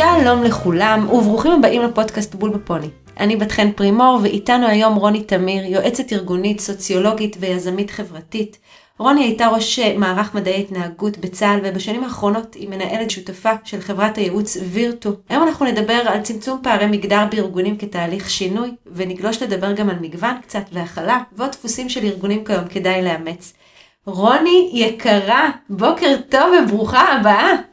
שלום לכולם וברוכים הבאים לפודקאסט בול בפוני. אני בת חן פרימור ואיתנו היום רוני תמיר, יועצת ארגונית, סוציולוגית ויזמית חברתית. רוני הייתה ראש מערך מדעי התנהגות בצה"ל ובשנים האחרונות היא מנהלת שותפה של חברת הייעוץ וירטו. היום אנחנו נדבר על צמצום פערי מגדר בארגונים כתהליך שינוי ונגלוש לדבר גם על מגוון קצת והכלה ועוד דפוסים של ארגונים כיום כדאי לאמץ. רוני יקרה, בוקר טוב וברוכה הבאה.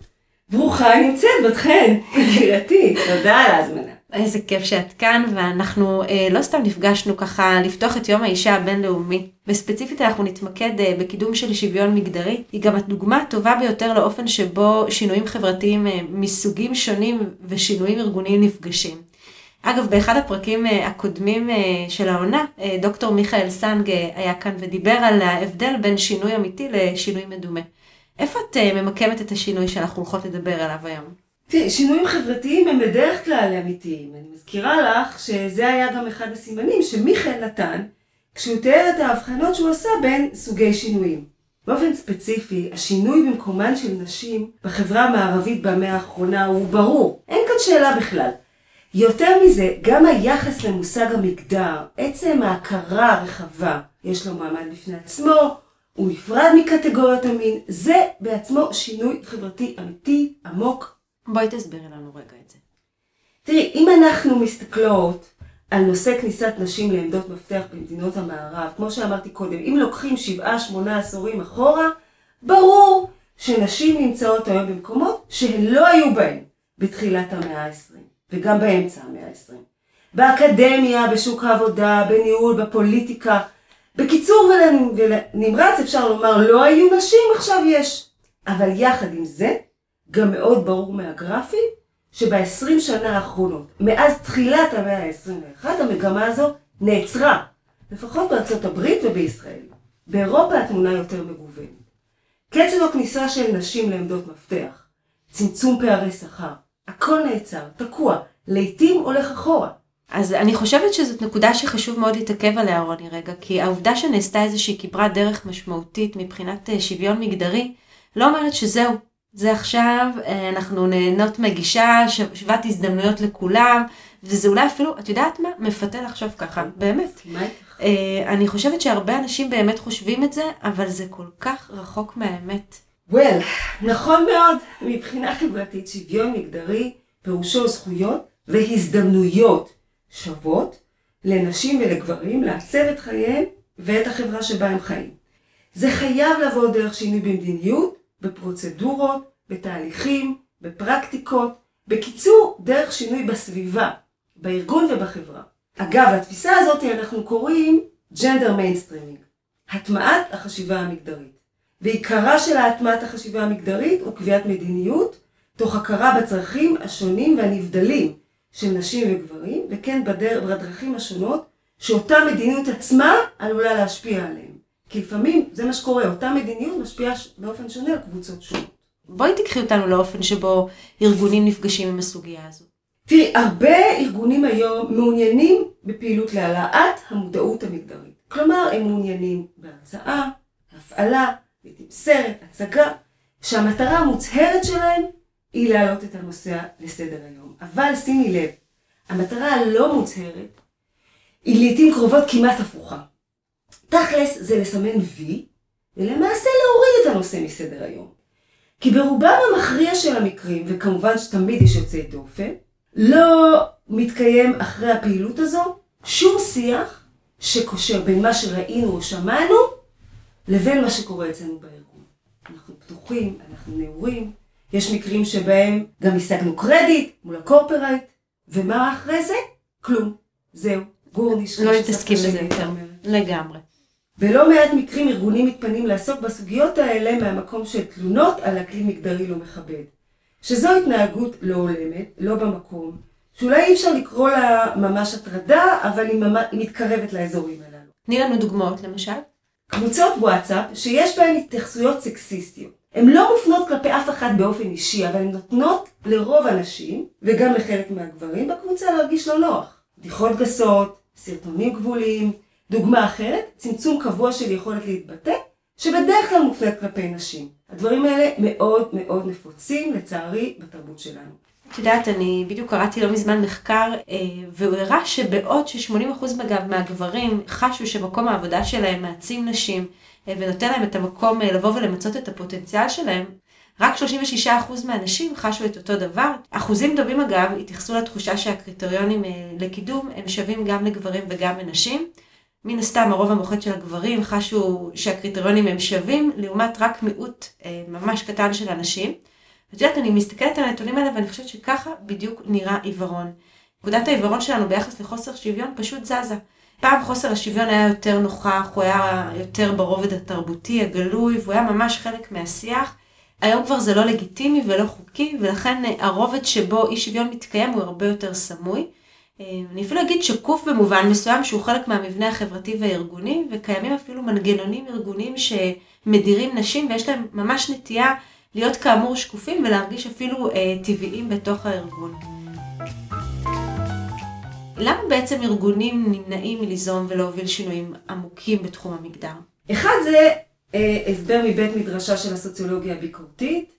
ברוכה נמצאת, בת חן, יקירתי, תודה על ההזמנה. איזה כיף שאת כאן, ואנחנו אה, לא סתם נפגשנו ככה לפתוח את יום האישה הבינלאומי, וספציפית אנחנו נתמקד אה, בקידום של שוויון מגדרי. היא גם הדוגמה הטובה ביותר לאופן שבו שינויים חברתיים אה, מסוגים שונים ושינויים ארגוניים נפגשים. אגב, באחד הפרקים אה, הקודמים אה, של העונה, אה, דוקטור מיכאל סנג היה כאן ודיבר על ההבדל בין שינוי אמיתי לשינוי מדומה. איפה את ממקמת את השינוי שאנחנו הולכות לדבר עליו היום? תראי, שינויים חברתיים הם בדרך כלל אמיתיים. אני מזכירה לך שזה היה גם אחד הסימנים שמיכאל נתן כשהוא תיאר את ההבחנות שהוא עשה בין סוגי שינויים. באופן ספציפי, השינוי במקומן של נשים בחברה המערבית במאה האחרונה הוא ברור. אין כאן שאלה בכלל. יותר מזה, גם היחס למושג המגדר, עצם ההכרה הרחבה, יש לו מעמד בפני עצמו, הוא נפרד מקטגוריית המין, זה בעצמו שינוי חברתי אמיתי, עמוק. בואי תסבירי לנו רגע את זה. תראי, אם אנחנו מסתכלות על נושא כניסת נשים לעמדות מפתח במדינות המערב, כמו שאמרתי קודם, אם לוקחים שבעה, שמונה עשורים אחורה, ברור שנשים נמצאות היום במקומות שהן לא היו בהם בתחילת המאה ה-20. וגם באמצע המאה ה-20. באקדמיה, בשוק העבודה, בניהול, בפוליטיקה. בקיצור ונמרץ אפשר לומר לא היו נשים, עכשיו יש. אבל יחד עם זה, גם מאוד ברור מהגרפים, שב-20 שנה האחרונות, מאז תחילת המאה ה-21, המגמה הזו נעצרה. לפחות בארצות הברית ובישראל. באירופה התמונה יותר מגוונת. קצב הכניסה של נשים לעמדות מפתח, צמצום פערי שכר, הכל נעצר, תקוע, לעתים הולך אחורה. אז אני חושבת שזאת נקודה שחשוב מאוד להתעכב עליה רוני רגע, כי העובדה שנעשתה איזושהי כברת דרך משמעותית מבחינת אה, שוויון מגדרי, לא אומרת שזהו, זה עכשיו, אה, אנחנו נהנות מגישה, שוות הזדמנויות לכולם, וזה אולי אפילו, את יודעת מה? מפתה לחשוב ככה, באמת. מה איתך? אני חושבת שהרבה אנשים באמת חושבים את זה, אבל זה כל כך רחוק מהאמת. well, נכון מאוד, מבחינה חברתית שוויון מגדרי פירושו זכויות והזדמנויות שוות לנשים ולגברים לעצב את חייהם ואת החברה שבה הם חיים. זה חייב לבוא דרך שינוי במדיניות, בפרוצדורות, בתהליכים, בפרקטיקות, בקיצור, דרך שינוי בסביבה, בארגון ובחברה. אגב, לתפיסה הזאת אנחנו קוראים gender mainstreaming, הטמעת החשיבה המגדרית. ועיקרה של הטמעת החשיבה המגדרית הוא קביעת מדיניות, תוך הכרה בצרכים השונים והנבדלים של נשים וגברים, וכן בדר... בדרכים השונות שאותה מדיניות עצמה עלולה להשפיע עליהם. כי לפעמים זה מה שקורה, אותה מדיניות משפיעה באופן שונה על קבוצות שונות. בואי תקחי אותנו לאופן שבו ארגונים נפגשים עם הסוגיה הזו. תראי, הרבה ארגונים היום מעוניינים בפעילות להעלאת המודעות המגדרית. כלומר, הם מעוניינים בהרצאה, הפעלה, סרט, הצגה, שהמטרה המוצהרת שלהם היא להעלות את הנושא לסדר היום. אבל שימי לב, המטרה הלא מוצהרת היא לעיתים קרובות כמעט הפוכה. תכלס זה לסמן וי, ולמעשה להוריד את הנושא מסדר היום. כי ברובם המכריע של המקרים, וכמובן שתמיד יש יוצאי דופן, לא מתקיים אחרי הפעילות הזו שום שיח שקושר בין מה שראינו או שמענו לבין מה שקורה אצלנו בארגון. אנחנו פתוחים, אנחנו נעורים, יש מקרים שבהם גם השגנו קרדיט מול הקורפרייט, ומה אחרי זה? כלום. זהו, גורניש. לא מתעסקים בזה יותר. לגמרי. בלא מעט מקרים ארגונים מתפנים לעסוק בסוגיות האלה מהמקום של תלונות על אקלים מגדרי לא מכבד. שזו התנהגות לא הולמת, לא במקום, שאולי אי אפשר לקרוא לה ממש הטרדה, אבל היא, ממש, היא מתקרבת לאזורים הללו. תני לנו דוגמאות למשל. קבוצות וואטסאפ שיש בהן התייחסויות סקסיסטיות. הן לא מופנות כלפי אף אחד באופן אישי, אבל הן נותנות לרוב הנשים, וגם לחלק מהגברים בקבוצה להרגיש לא נוח. בדיחות גסות, סרטונים גבוליים, דוגמה אחרת, צמצום קבוע של יכולת להתבטא, שבדרך כלל מופנית כלפי נשים. הדברים האלה מאוד מאוד נפוצים, לצערי, בתרבות שלנו. את יודעת, אני בדיוק קראתי לא מזמן מחקר, אה, והוא הראה שבעוד ש-80% מהגברים חשו שמקום העבודה שלהם מעצים נשים ונותן להם את המקום אה, לבוא ולמצות את הפוטנציאל שלהם, רק 36% מהנשים חשו את אותו דבר. אחוזים דומים אגב התייחסו לתחושה שהקריטריונים לקידום הם שווים גם לגברים וגם לנשים. מן הסתם הרוב המוחץ של הגברים חשו שהקריטריונים הם שווים, לעומת רק מיעוט ממש קטן של הנשים. ואת יודעת, אני מסתכלת על הנתונים האלה ואני חושבת שככה בדיוק נראה עיוורון. נקודת העיוורון שלנו ביחס לחוסר שוויון פשוט זזה. פעם חוסר השוויון היה יותר נוכח, הוא היה יותר ברובד התרבותי, הגלוי, והוא היה ממש חלק מהשיח. היום כבר זה לא לגיטימי ולא חוקי, ולכן הרובד שבו אי שוויון מתקיים הוא הרבה יותר סמוי. אני אפילו אגיד שקוף במובן מסוים שהוא חלק מהמבנה החברתי והארגוני, וקיימים אפילו מנגנונים ארגוניים שמדירים נשים ויש להם ממש נטייה להיות כאמור שקופים ולהרגיש אפילו אה, טבעיים בתוך הארגון. למה בעצם ארגונים נמנעים מליזום ולהוביל שינויים עמוקים בתחום המגדר? אחד זה אה, הסבר מבית מדרשה של הסוציולוגיה הביקורתית,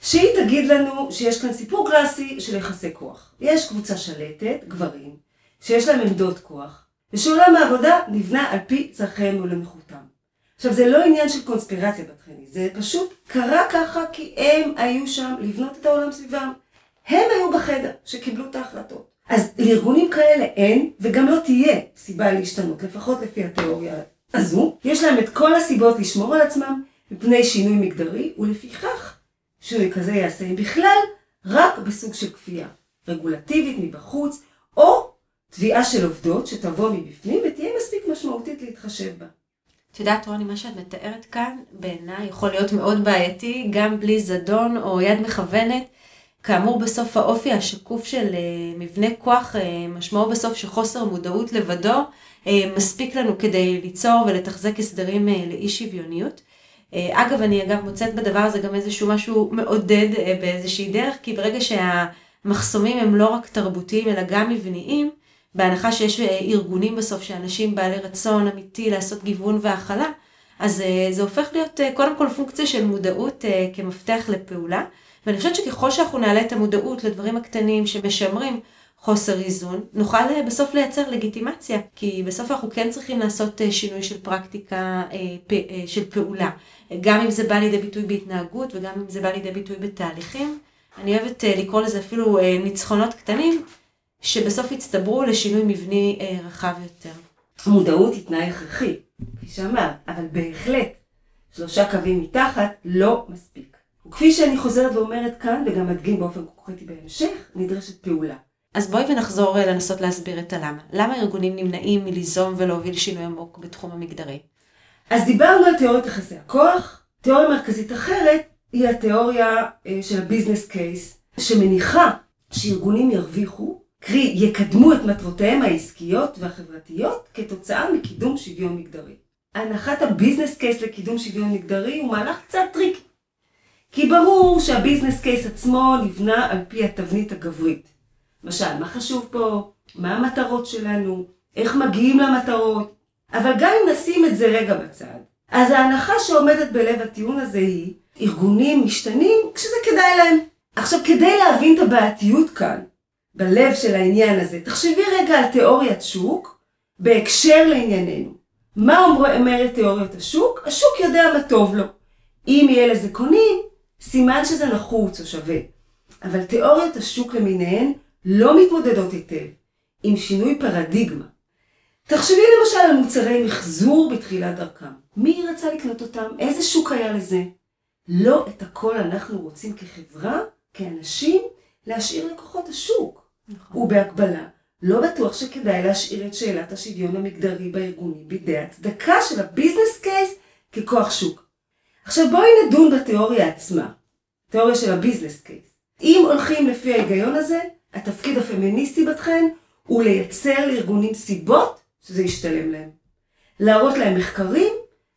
שהיא תגיד לנו שיש כאן סיפור קלאסי של יחסי כוח. יש קבוצה שלטת, גברים, שיש להם עמדות כוח, ושעולם העבודה נבנה על פי צרכיהם ולנוחותם. עכשיו, זה לא עניין של קונספירציה בתכנים, זה פשוט קרה ככה כי הם היו שם לבנות את העולם סביבם. הם היו בחדר שקיבלו את ההחלטות. אז לארגונים כאלה אין, וגם לא תהיה סיבה להשתנות, לפחות לפי התיאוריה הזו. יש להם את כל הסיבות לשמור על עצמם מפני שינוי מגדרי, ולפיכך שינוי כזה יעשה בכלל, רק בסוג של כפייה. רגולטיבית מבחוץ, או תביעה של עובדות שתבוא מבפנים ותהיה מספיק משמעותית להתחשב בה. את יודעת, רוני, מה שאת מתארת כאן, בעיניי יכול להיות מאוד בעייתי, גם בלי זדון או יד מכוונת. כאמור, בסוף האופי השקוף של uh, מבנה כוח, uh, משמעו בסוף שחוסר מודעות לבדו uh, מספיק לנו כדי ליצור ולתחזק הסדרים לאי שוויוניות. אגב, אני אגב מוצאת בדבר הזה גם איזשהו משהו מעודד באיזושהי דרך, כי ברגע שהמחסומים הם לא רק תרבותיים אלא גם מבניים, בהנחה שיש אה, ארגונים בסוף שאנשים בעלי רצון אמיתי לעשות גיוון והכלה, אז אה, זה הופך להיות אה, קודם כל פונקציה של מודעות כמפתח לפעולה. ואני חושבת שככל שאנחנו נעלה את המודעות לדברים הקטנים שמשמרים חוסר איזון, נוכל בסוף לייצר לגיטימציה, כי בסוף אנחנו כן צריכים לעשות שינוי של פרקטיקה של פעולה, גם אם זה בא לידי ביטוי בהתנהגות וגם אם זה בא לידי ביטוי בתהליכים. אני אוהבת לקרוא לזה אפילו ניצחונות קטנים, שבסוף יצטברו לשינוי מבני אה, רחב יותר. מודעות היא תנאי הכרחי, כפי שאמרת, אבל בהחלט שלושה קווים מתחת לא מספיק. וכפי שאני חוזרת ואומרת כאן, וגם אדגים באופן קונקרטי בהמשך, נדרשת פעולה. אז בואי ונחזור אה, לנסות להסביר את הלמה. למה ארגונים נמנעים מליזום ולהוביל שינוי עמוק בתחום המגדרי? אז דיברנו על תיאוריית יחסי הכוח. תיאוריה מרכזית אחרת היא התיאוריה אה, של ה business case, שמניחה שארגונים ירוויחו קרי יקדמו את מטרותיהם העסקיות והחברתיות כתוצאה מקידום שוויון מגדרי. הנחת ה business case לקידום שוויון מגדרי הוא מהלך קצת tricky. כי ברור שה business case עצמו נבנה על פי התבנית הגברית. למשל, מה חשוב פה? מה המטרות שלנו? איך מגיעים למטרות? אבל גם אם נשים את זה רגע בצד, אז ההנחה שעומדת בלב הטיעון הזה היא, ארגונים משתנים כשזה כדאי להם. עכשיו, כדי להבין את הבעייתיות כאן, בלב של העניין הזה. תחשבי רגע על תיאוריית שוק בהקשר לענייננו. מה אומרת תיאוריות השוק? השוק יודע מה טוב לו. אם יהיה לזה קונים, סימן שזה נחוץ או שווה. אבל תיאוריות השוק למיניהן לא מתמודדות היטב עם שינוי פרדיגמה. תחשבי למשל על מוצרי מחזור בתחילת דרכם. מי רצה לקנות אותם? איזה שוק היה לזה? לא את הכל אנחנו רוצים כחברה, כאנשים, להשאיר לכוחות השוק. נכון. ובהקבלה, לא בטוח שכדאי להשאיר את שאלת השוויון המגדרי בארגונים בידי הצדקה של ה business case ככוח שוק. עכשיו בואי נדון בתיאוריה עצמה, תיאוריה של ה business case. אם הולכים לפי ההיגיון הזה, התפקיד הפמיניסטי בתכן הוא לייצר לארגונים סיבות שזה ישתלם להם. להראות להם מחקרים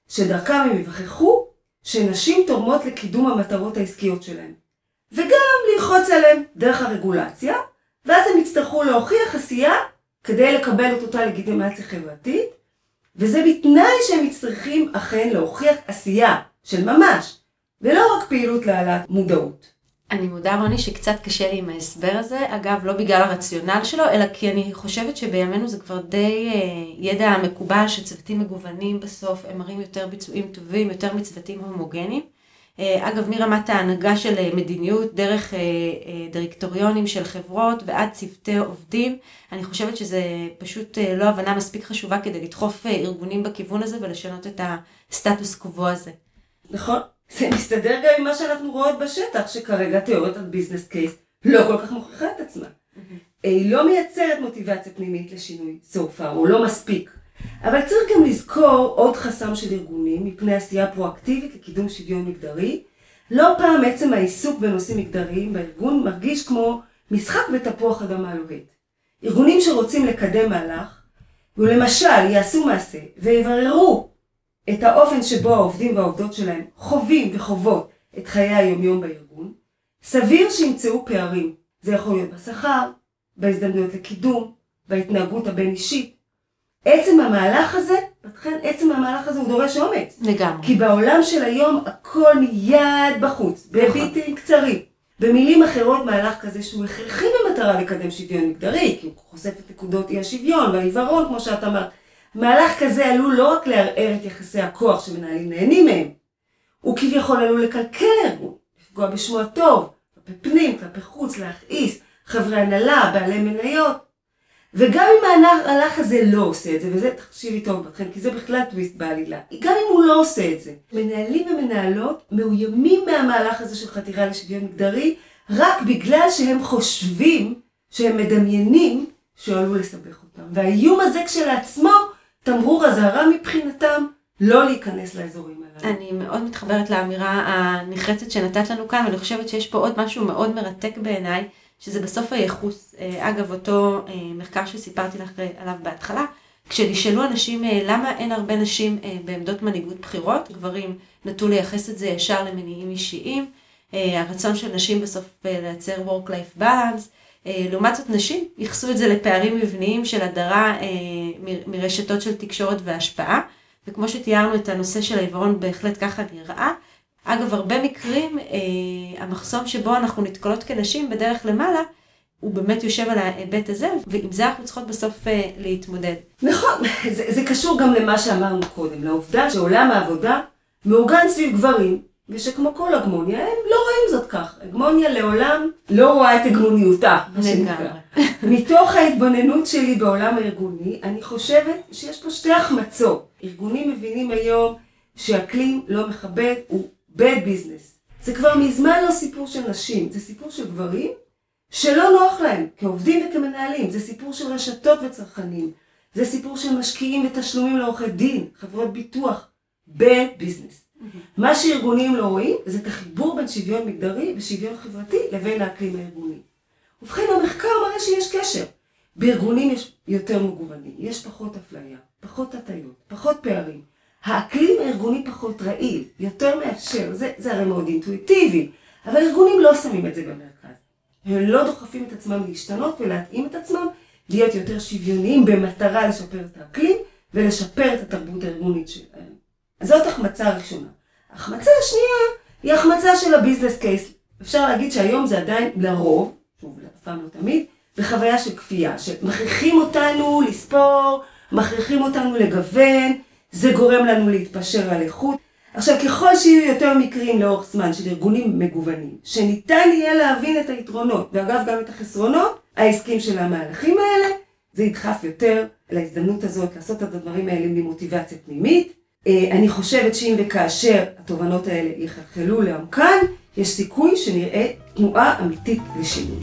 שדרכם הם יווכחו שנשים תורמות לקידום המטרות העסקיות שלהם. וגם ללחוץ עליהם דרך הרגולציה, ואז הם יצטרכו להוכיח עשייה כדי לקבל את אותה לגיטימציה חברתית, וזה בתנאי שהם צריכים אכן להוכיח עשייה של ממש, ולא רק פעילות להעלאת מודעות. אני מודה, רוני, שקצת קשה לי עם ההסבר הזה. אגב, לא בגלל הרציונל שלו, אלא כי אני חושבת שבימינו זה כבר די אה, ידע מקובל שצוותים מגוונים בסוף, הם מראים יותר ביצועים טובים, יותר מצוותים הומוגניים. אה, אגב, מרמת ההנהגה של אה, מדיניות, דרך אה, דירקטוריונים של חברות ועד צוותי עובדים, אני חושבת שזה פשוט לא הבנה מספיק חשובה כדי לדחוף ארגונים בכיוון הזה ולשנות את הסטטוס קוו הזה. נכון, זה מסתדר גם עם מה שאנחנו רואות בשטח, שכרגע תיאוריית ביזנס קייס לא כל כך מוכיחה את עצמה. היא לא מייצרת מוטיבציה פנימית לשינוי so far, הוא לא מספיק. אבל צריך גם לזכור עוד חסם של ארגונים מפני עשייה פרואקטיבית לקידום שוויון מגדרי. לא פעם עצם העיסוק בנושאים מגדריים בארגון מרגיש כמו משחק בתפוח אדמה לוהט. ארגונים שרוצים לקדם מהלך, ולמשל יעשו מעשה ויבררו את האופן שבו העובדים והעובדות שלהם חווים וחוות את חיי היומיום בארגון, סביר שימצאו פערים. זה יכול להיות בשכר, בהזדמנויות לקידום, בהתנהגות הבין אישית, עצם המהלך הזה, לכן עצם המהלך הזה הוא דורש אומץ. לגמרי. כי בעולם של היום הכל מיד בחוץ, נכון. בביטים קצרים. במילים אחרות, מהלך כזה שהוא הכרחי במטרה לקדם שוויון מגדרי, כי הוא חושף את נקודות אי השוויון והעיוורון, כמו שאת אמרת. מהלך כזה עלול לא רק לערער את יחסי הכוח שמנהלים נהנים מהם, הוא כביכול עלול לקלקל ארגון, לפגוע בשמו הטוב, כלפי פנים, כלפי חוץ, להכעיס, חברי הנהלה, בעלי מניות. וגם אם המהלך הזה לא עושה את זה, וזה תחשיבי טוב בתכן, כי זה בכלל טוויסט בעלילה, גם אם הוא לא עושה את זה, מנהלים ומנהלות מאוימים מהמהלך הזה של חתירה לשוויון מגדרי, רק בגלל שהם חושבים, שהם מדמיינים, שהוא עלול לסבך אותם. והאיום הזה כשלעצמו, תמרור אזהרה מבחינתם, לא להיכנס לאזורים הללו. אני מאוד מתחברת לאמירה הנחרצת שנתת לנו כאן, ואני חושבת שיש פה עוד משהו מאוד מרתק בעיניי. שזה בסוף הייחוס. אה, אגב, אותו אה, מחקר שסיפרתי לך עליו בהתחלה, כשנשאלו אנשים אה, למה אין הרבה נשים בעמדות מנהיגות בחירות, גברים נטו לייחס את זה ישר למניעים אישיים, הרצון של נשים בסוף לייצר work-life balance, לעומת זאת נשים ייחסו את זה לפערים מבניים של הדרה מרשתות של תקשורת והשפעה, וכמו שתיארנו את הנושא של העיוורון בהחלט ככה נראה, אגב, הרבה מקרים, אה, המחסום שבו אנחנו נתקלות כנשים בדרך למעלה, הוא באמת יושב על ההיבט הזה, ועם זה אנחנו צריכות בסוף אה, להתמודד. נכון, זה, זה קשור גם למה שאמרנו קודם, לעובדה שעולם העבודה מאורגן סביב גברים, ושכמו כל הגמוניה, הם לא רואים זאת כך. הגמוניה לעולם לא רואה את הגמוניותה, מה שנקרא. מתוך ההתבוננות שלי בעולם הארגוני, אני חושבת שיש פה שתי החמצות. ארגונים מבינים היום שאקלים לא מכבד, הוא bad business. זה כבר מזמן לא סיפור של נשים, זה סיפור של גברים שלא נוח להם כעובדים וכמנהלים, זה סיפור של רשתות וצרכנים, זה סיפור של משקיעים ותשלומים לעורכי דין, חברות ביטוח, bad business. Mm-hmm. מה שארגונים לא רואים זה את החיבור בין שוויון מגדרי ושוויון חברתי לבין האקלים הארגוני. ובכן המחקר מראה שיש קשר. בארגונים יש יותר מגוונים, יש פחות אפליה, פחות הטיות, פחות פערים. האקלים הארגוני פחות רעיל, יותר מאפשר, זה, זה הרי מאוד אינטואיטיבי, אבל ארגונים לא שמים את זה במרכז. הם לא דוחפים את עצמם להשתנות ולהתאים את עצמם, להיות יותר שוויוניים במטרה לשפר את האקלים ולשפר את התרבות הארגונית שלהם. זאת החמצה ראשונה. החמצה השנייה היא החמצה של הביזנס קייס. אפשר להגיד שהיום זה עדיין לרוב, שוב, אף פעם לא תמיד, בחוויה של כפייה, שמכריחים אותנו לספור, מכריחים אותנו לגוון, זה גורם לנו להתפשר על איכות. עכשיו, ככל שיהיו יותר מקרים לאורך זמן של ארגונים מגוונים, שניתן יהיה להבין את היתרונות, ואגב גם את החסרונות העסקיים של המהלכים האלה, זה ידחף יותר להזדמנות הזאת לעשות את הדברים האלה ממוטיבציה פנימית. אה, אני חושבת שאם וכאשר התובנות האלה יחלחלו לעומקן, יש סיכוי שנראה תנועה אמיתית לשינוי.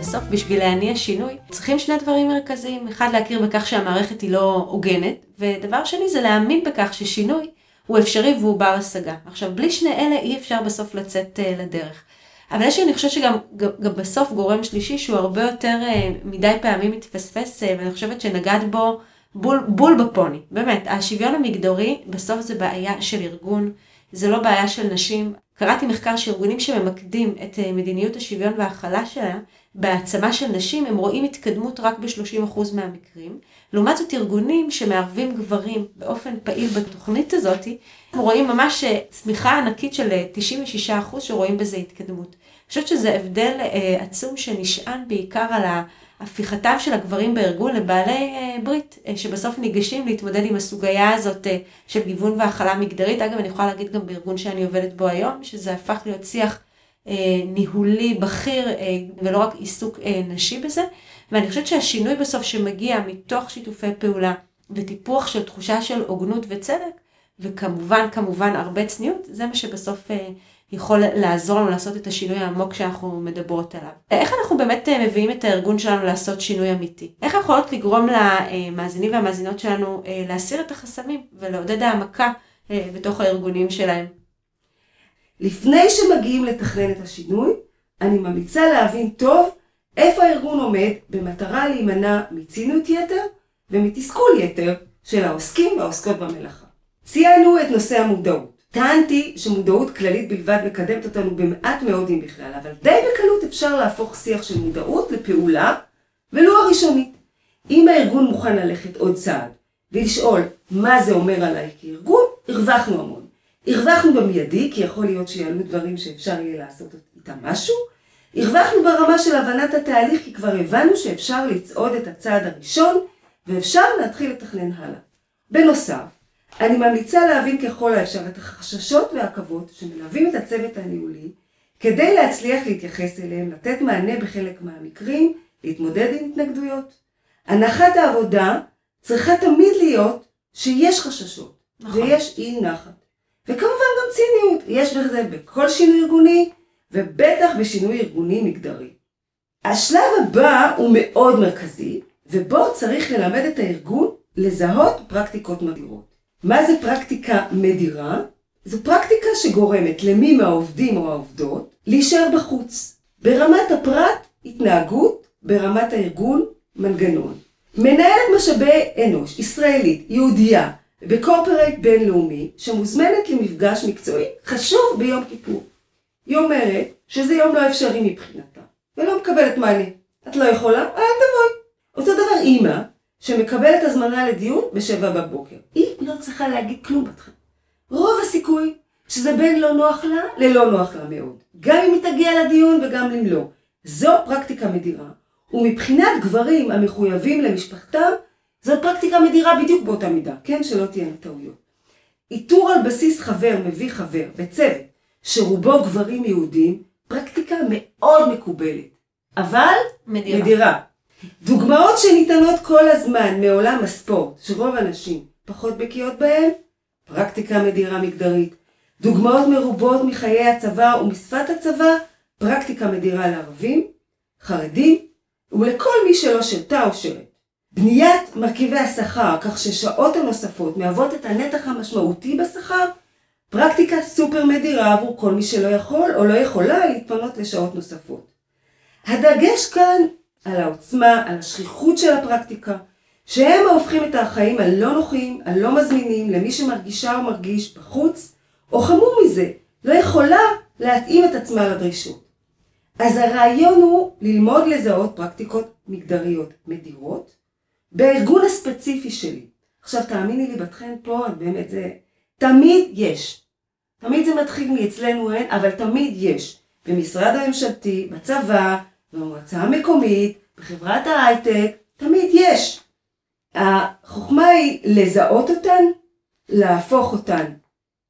בסוף בשביל להניע שינוי צריכים שני דברים מרכזיים. אחד, להכיר בכך שהמערכת היא לא הוגנת, ודבר שני זה להאמין בכך ששינוי הוא אפשרי והוא בר השגה. עכשיו, בלי שני אלה אי אפשר בסוף לצאת uh, לדרך. אבל יש אני חושבת שגם גם בסוף גורם שלישי שהוא הרבה יותר uh, מדי פעמים מתפספס, uh, ואני חושבת שנגעת בו בול, בול בפוני. באמת, השוויון המגדרי בסוף זה בעיה של ארגון, זה לא בעיה של נשים. קראתי מחקר שארגונים שממקדים את מדיניות השוויון וההכלה שלה בהעצמה של נשים, הם רואים התקדמות רק ב-30% מהמקרים. לעומת זאת ארגונים שמערבים גברים באופן פעיל בתוכנית הזאת, הם רואים ממש צמיחה ענקית של 96% שרואים בזה התקדמות. אני חושבת שזה הבדל עצום שנשען בעיקר על הפיכתם של הגברים בארגון לבעלי ברית, שבסוף ניגשים להתמודד עם הסוגיה הזאת של גיוון והכלה מגדרית. אגב, אני יכולה להגיד גם בארגון שאני עובדת בו היום, שזה הפך להיות שיח ניהולי בכיר ולא רק עיסוק נשי בזה. ואני חושבת שהשינוי בסוף שמגיע מתוך שיתופי פעולה וטיפוח של תחושה של הוגנות וצדק, וכמובן, כמובן הרבה צניעות, זה מה שבסוף יכול לעזור לנו לעשות את השינוי העמוק שאנחנו מדברות עליו. איך אנחנו באמת מביאים את הארגון שלנו לעשות שינוי אמיתי? איך יכולות לגרום למאזינים והמאזינות שלנו להסיר את החסמים ולעודד העמקה בתוך הארגונים שלהם? לפני שמגיעים לתכנן את השינוי, אני ממליצה להבין טוב איפה הארגון עומד במטרה להימנע מציניות יתר ומתסכול יתר של העוסקים והעוסקות במלאכה. ציינו את נושא המודעות. טענתי שמודעות כללית בלבד מקדמת אותנו במעט מאוד אם בכלל, אבל די בקלות אפשר להפוך שיח של מודעות לפעולה, ולו הראשונית. אם הארגון מוכן ללכת עוד צעד ולשאול מה זה אומר עליי כארגון, הרווחנו המון. הרווחנו במיידי, כי יכול להיות שיעלו דברים שאפשר יהיה לעשות איתם משהו. הרווחנו ברמה של הבנת התהליך, כי כבר הבנו שאפשר לצעוד את הצעד הראשון, ואפשר להתחיל לתכנן הלאה. בנוסף, אני ממליצה להבין ככל האפשר את החששות והעכבות שמלווים את הצוות הניהולי, כדי להצליח להתייחס אליהם, לתת מענה בחלק מהמקרים, להתמודד עם התנגדויות. הנחת העבודה צריכה תמיד להיות שיש חששות, נכון. ויש אי נחת. וכמובן גם ציניות, יש בזה בכל שינוי ארגוני, ובטח בשינוי ארגוני מגדרי. השלב הבא הוא מאוד מרכזי, ובו צריך ללמד את הארגון לזהות פרקטיקות מדירות. מה זה פרקטיקה מדירה? זו פרקטיקה שגורמת למי מהעובדים או העובדות להישאר בחוץ. ברמת הפרט, התנהגות, ברמת הארגון, מנגנון. מנהלת משאבי אנוש, ישראלית, יהודייה, בקורפרייט בינלאומי, שמוזמנת למפגש מקצועי חשוב ביום כיפור. היא אומרת שזה יום לא אפשרי מבחינתה, ולא מקבלת מענה. את לא יכולה? אל תבואי. אותו דבר אימא, שמקבלת הזמנה לדיון בשבע בבוקר. היא לא צריכה להגיד כלום בתחילה. רוב הסיכוי שזה בין לא נוח לה ללא נוח לה מאוד. גם אם היא תגיע לדיון וגם אם לא. זו פרקטיקה מדירה, ומבחינת גברים המחויבים למשפחתם, זו פרקטיקה מדירה בדיוק באותה מידה, כן? שלא תהיינה טעויות. איתור על בסיס חבר מביא חבר בצוות שרובו גברים יהודים, פרקטיקה מאוד מקובלת, אבל מדירה. מדירה. דוגמאות שניתנות כל הזמן מעולם הספורט, שרוב הנשים פחות בקיאות בהן, פרקטיקה מדירה מגדרית. דוגמאות מרובות מחיי הצבא ומשפת הצבא, פרקטיקה מדירה לערבים, חרדים, ולכל מי שלא שירתה או שירת. בניית מרכיבי השכר כך ששעות הנוספות מהוות את הנתח המשמעותי בשכר, פרקטיקה סופר מדירה עבור כל מי שלא יכול או לא יכולה להתפנות לשעות נוספות. הדגש כאן על העוצמה, על השכיחות של הפרקטיקה, שהם ההופכים את החיים הלא נוחים, הלא מזמינים, למי שמרגישה או מרגיש בחוץ, או חמור מזה, לא יכולה להתאים את עצמה לדרישות. אז הרעיון הוא ללמוד לזהות פרקטיקות מגדריות מדירות בארגון הספציפי שלי. עכשיו תאמיני לי, בתכן פה, באמת זה, תמיד יש. תמיד זה מתחיל מאצלנו אין, אבל תמיד יש. במשרד הממשלתי, בצבא, במועצה המקומית, בחברת ההייטק, תמיד יש. החוכמה היא לזהות אותן, להפוך אותן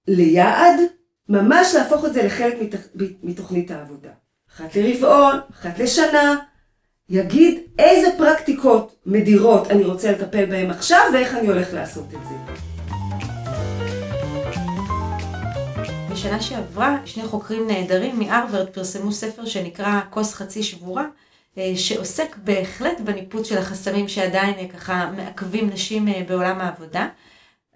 ליעד, ממש להפוך את זה לחלק מתוכנית העבודה. אחת לרבעון, אחת לשנה, יגיד איזה פרקטיקות מדירות אני רוצה לטפל בהן עכשיו ואיך אני הולך לעשות את זה. בשנה שעברה שני חוקרים נהדרים מהרווארד פרסמו ספר שנקרא כוס חצי שבורה, שעוסק בהחלט בניפוץ של החסמים שעדיין אה, ככה מעכבים נשים אה, בעולם העבודה.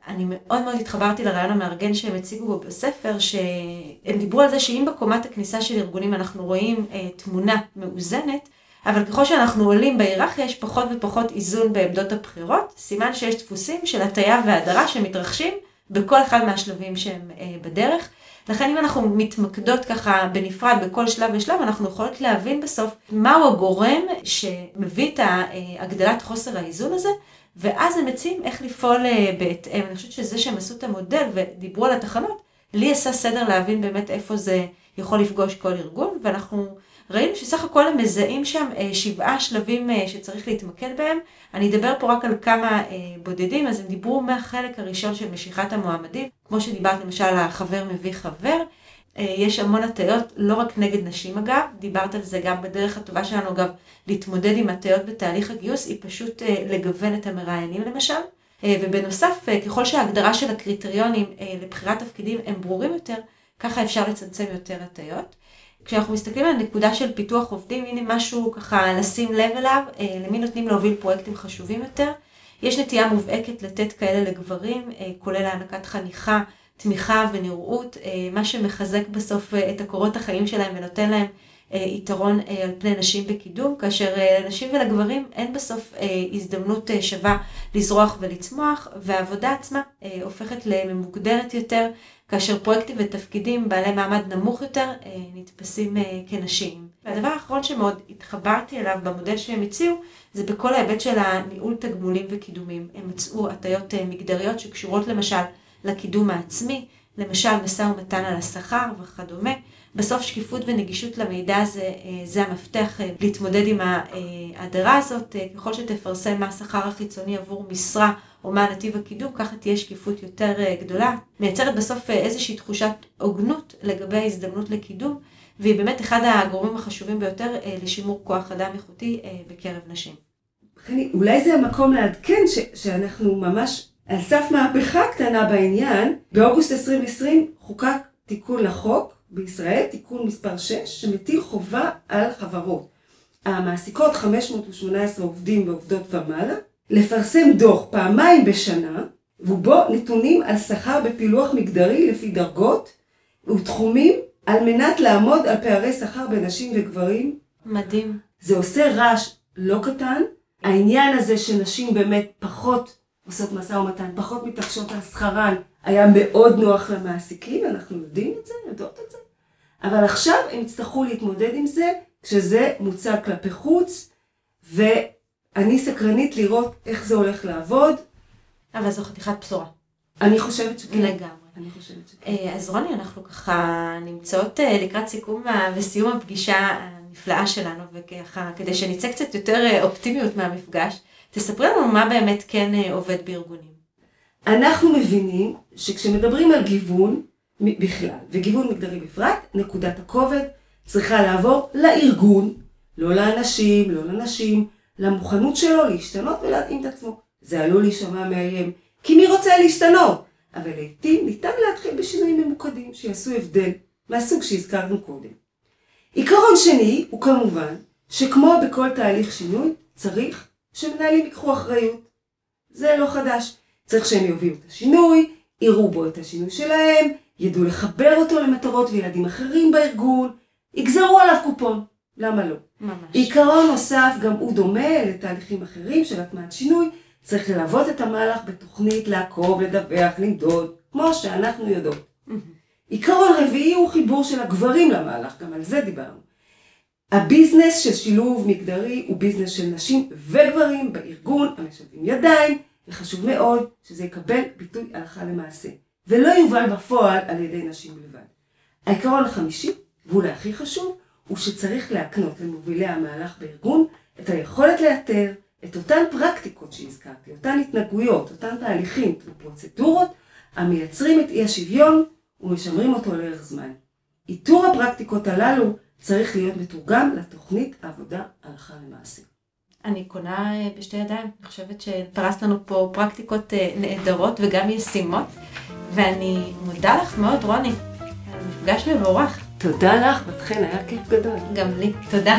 אני מאוד מאוד התחברתי לרעיון המארגן שהם הציגו בו בספר, שהם דיברו על זה שאם בקומת הכניסה של ארגונים אנחנו רואים תמונה מאוזנת, אבל ככל שאנחנו עולים בהיררכיה יש פחות ופחות איזון בעמדות הבחירות, סימן שיש דפוסים של הטיה והדרה שמתרחשים בכל אחד מהשלבים שהם בדרך. לכן אם אנחנו מתמקדות ככה בנפרד בכל שלב ושלב, אנחנו יכולות להבין בסוף מהו הגורם שמביא את הגדלת חוסר האיזון הזה, ואז הם מציעים איך לפעול אה, בהתאם. אני חושבת שזה שהם עשו את המודל ודיברו על התחנות, לי עשה סדר להבין באמת איפה זה יכול לפגוש כל ארגון, ואנחנו ראינו שסך הכל הם מזהים שם אה, שבעה שלבים אה, שצריך להתמקד בהם. אני אדבר פה רק על כמה בודדים, אז הם דיברו מהחלק הראשון של משיכת המועמדים, כמו שדיברת למשל החבר מביא חבר. אה, יש המון הטיות, לא רק נגד נשים אגב, דיברת על זה גם בדרך הטובה שלנו אגב, להתמודד עם הטיות בתהליך הגיוס, היא פשוט אה, לגוון את המראיינים למשל. אה, ובנוסף, ככל שההגדרה של הקריטריונים לבחירת תפקידים הם ברורים יותר, ככה אפשר לצמצם יותר הטיות. כשאנחנו מסתכלים על נקודה של פיתוח עובדים, הנה משהו ככה לשים לב אליו, למי נותנים להוביל פרויקטים חשובים יותר. יש נטייה מובהקת לתת כאלה לגברים, כולל הענקת חניכה. תמיכה ונראות, אה, מה שמחזק בסוף אה, את הקורות החיים שלהם ונותן להם אה, יתרון על פני נשים בקידום, כאשר לנשים ולגברים אין בסוף הזדמנות שווה לזרוח ולצמוח, והעבודה עצמה הופכת לממוגדרת יותר, כאשר פרויקטים ותפקידים בעלי מעמד נמוך יותר נתפסים כנשים. והדבר האחרון שמאוד התחברתי אליו במודל שהם הציעו, זה בכל ההיבט של הניהול תגמולים וקידומים. הם מצאו הטיות מגדריות שקשורות למשל לקידום העצמי, למשל משא ומתן על השכר וכדומה. בסוף שקיפות ונגישות למידע זה, אה, זה המפתח אה, להתמודד עם ההדרה הזאת. אה, ככל שתפרסם מה השכר החיצוני עבור משרה או מה נתיב הקידום, ככה תהיה שקיפות יותר גדולה. מייצרת בסוף איזושהי תחושת הוגנות לגבי ההזדמנות לקידום, והיא באמת אחד הגורמים החשובים ביותר לשימור כוח אדם איכותי בקרב נשים. אולי זה המקום לעדכן ש- שאנחנו ממש על סף מהפכה קטנה בעניין, באוגוסט 2020 חוקק תיקון לחוק בישראל, תיקון מספר 6, שמטיל חובה על חברות המעסיקות 518 עובדים ועובדות ומעלה, לפרסם דוח פעמיים בשנה, ובו נתונים על שכר בפילוח מגדרי לפי דרגות ותחומים, על מנת לעמוד על פערי שכר בין נשים וגברים. מדהים. זה עושה רעש לא קטן. העניין הזה שנשים באמת פחות עושות משא ומתן, פחות מתעקשות על שכרן, היה מאוד נוח למעסיקים, אנחנו יודעים את זה, יודעות את זה. אבל עכשיו הם יצטרכו להתמודד עם זה, כשזה מוצג כלפי חוץ, ואני סקרנית לראות איך זה הולך לעבוד. אבל זו חתיכת בשורה. אני חושבת שכן. לגמרי. אני חושבת שכן. אה, אז רוני, אנחנו ככה נמצאות אה, לקראת סיכום וסיום הפגישה הנפלאה שלנו, וככה, כדי שנצא קצת יותר אה, אופטימיות מהמפגש. תספרי לנו מה באמת כן אה, עובד בארגונים. אנחנו מבינים שכשמדברים על גיוון בכלל, וגיוון מגדרי בפרט, נקודת הכובד צריכה לעבור לארגון, לא לאנשים, לא לנשים, למוכנות שלו להשתנות ולהתאים את עצמו. זה עלול להישמע מאיים, כי מי רוצה להשתנות? אבל לעתים ניתן להתחיל בשינויים ממוקדים שיעשו הבדל מהסוג שהזכרנו קודם. עיקרון שני הוא כמובן שכמו בכל תהליך שינוי, צריך שמנהלים ייקחו אחריות. זה לא חדש. צריך שהם יובילו את השינוי, יראו בו את השינוי שלהם, ידעו לחבר אותו למטרות וילדים אחרים בארגון, יגזרו עליו קופון. למה לא? ממש. עיקרון נוסף, גם הוא דומה לתהליכים אחרים של הטמעת שינוי, צריך ללוות את המהלך בתוכנית, לעקוב, לדווח, למדוד, כמו שאנחנו יודעות. עיקרון רביעי הוא חיבור של הגברים למהלך, גם על זה דיברנו. הביזנס של שילוב מגדרי הוא ביזנס של נשים וגברים בארגון המשלבים ידיים, וחשוב מאוד שזה יקבל ביטוי הלכה למעשה, ולא יובל בפועל על ידי נשים בלבד. העיקרון החמישי, ואולי הכי חשוב, הוא שצריך להקנות למובילי המהלך בארגון את היכולת לאתר את אותן פרקטיקות שהזכרתי, אותן התנהגויות, אותן תהליכים ופרוצדורות המייצרים את אי השוויון ומשמרים אותו לאורך זמן. איתור הפרקטיקות הללו צריך להיות מתורגם לתוכנית העבודה הלכה למעשה. אני קונה אה, בשתי ידיים, אני חושבת שפרסת לנו פה פרקטיקות אה, נהדרות וגם ישימות, ואני מודה לך מאוד, רוני, על מפגש מבורך. תודה לך, בת חן, היה כיף גדול. גם לי, תודה.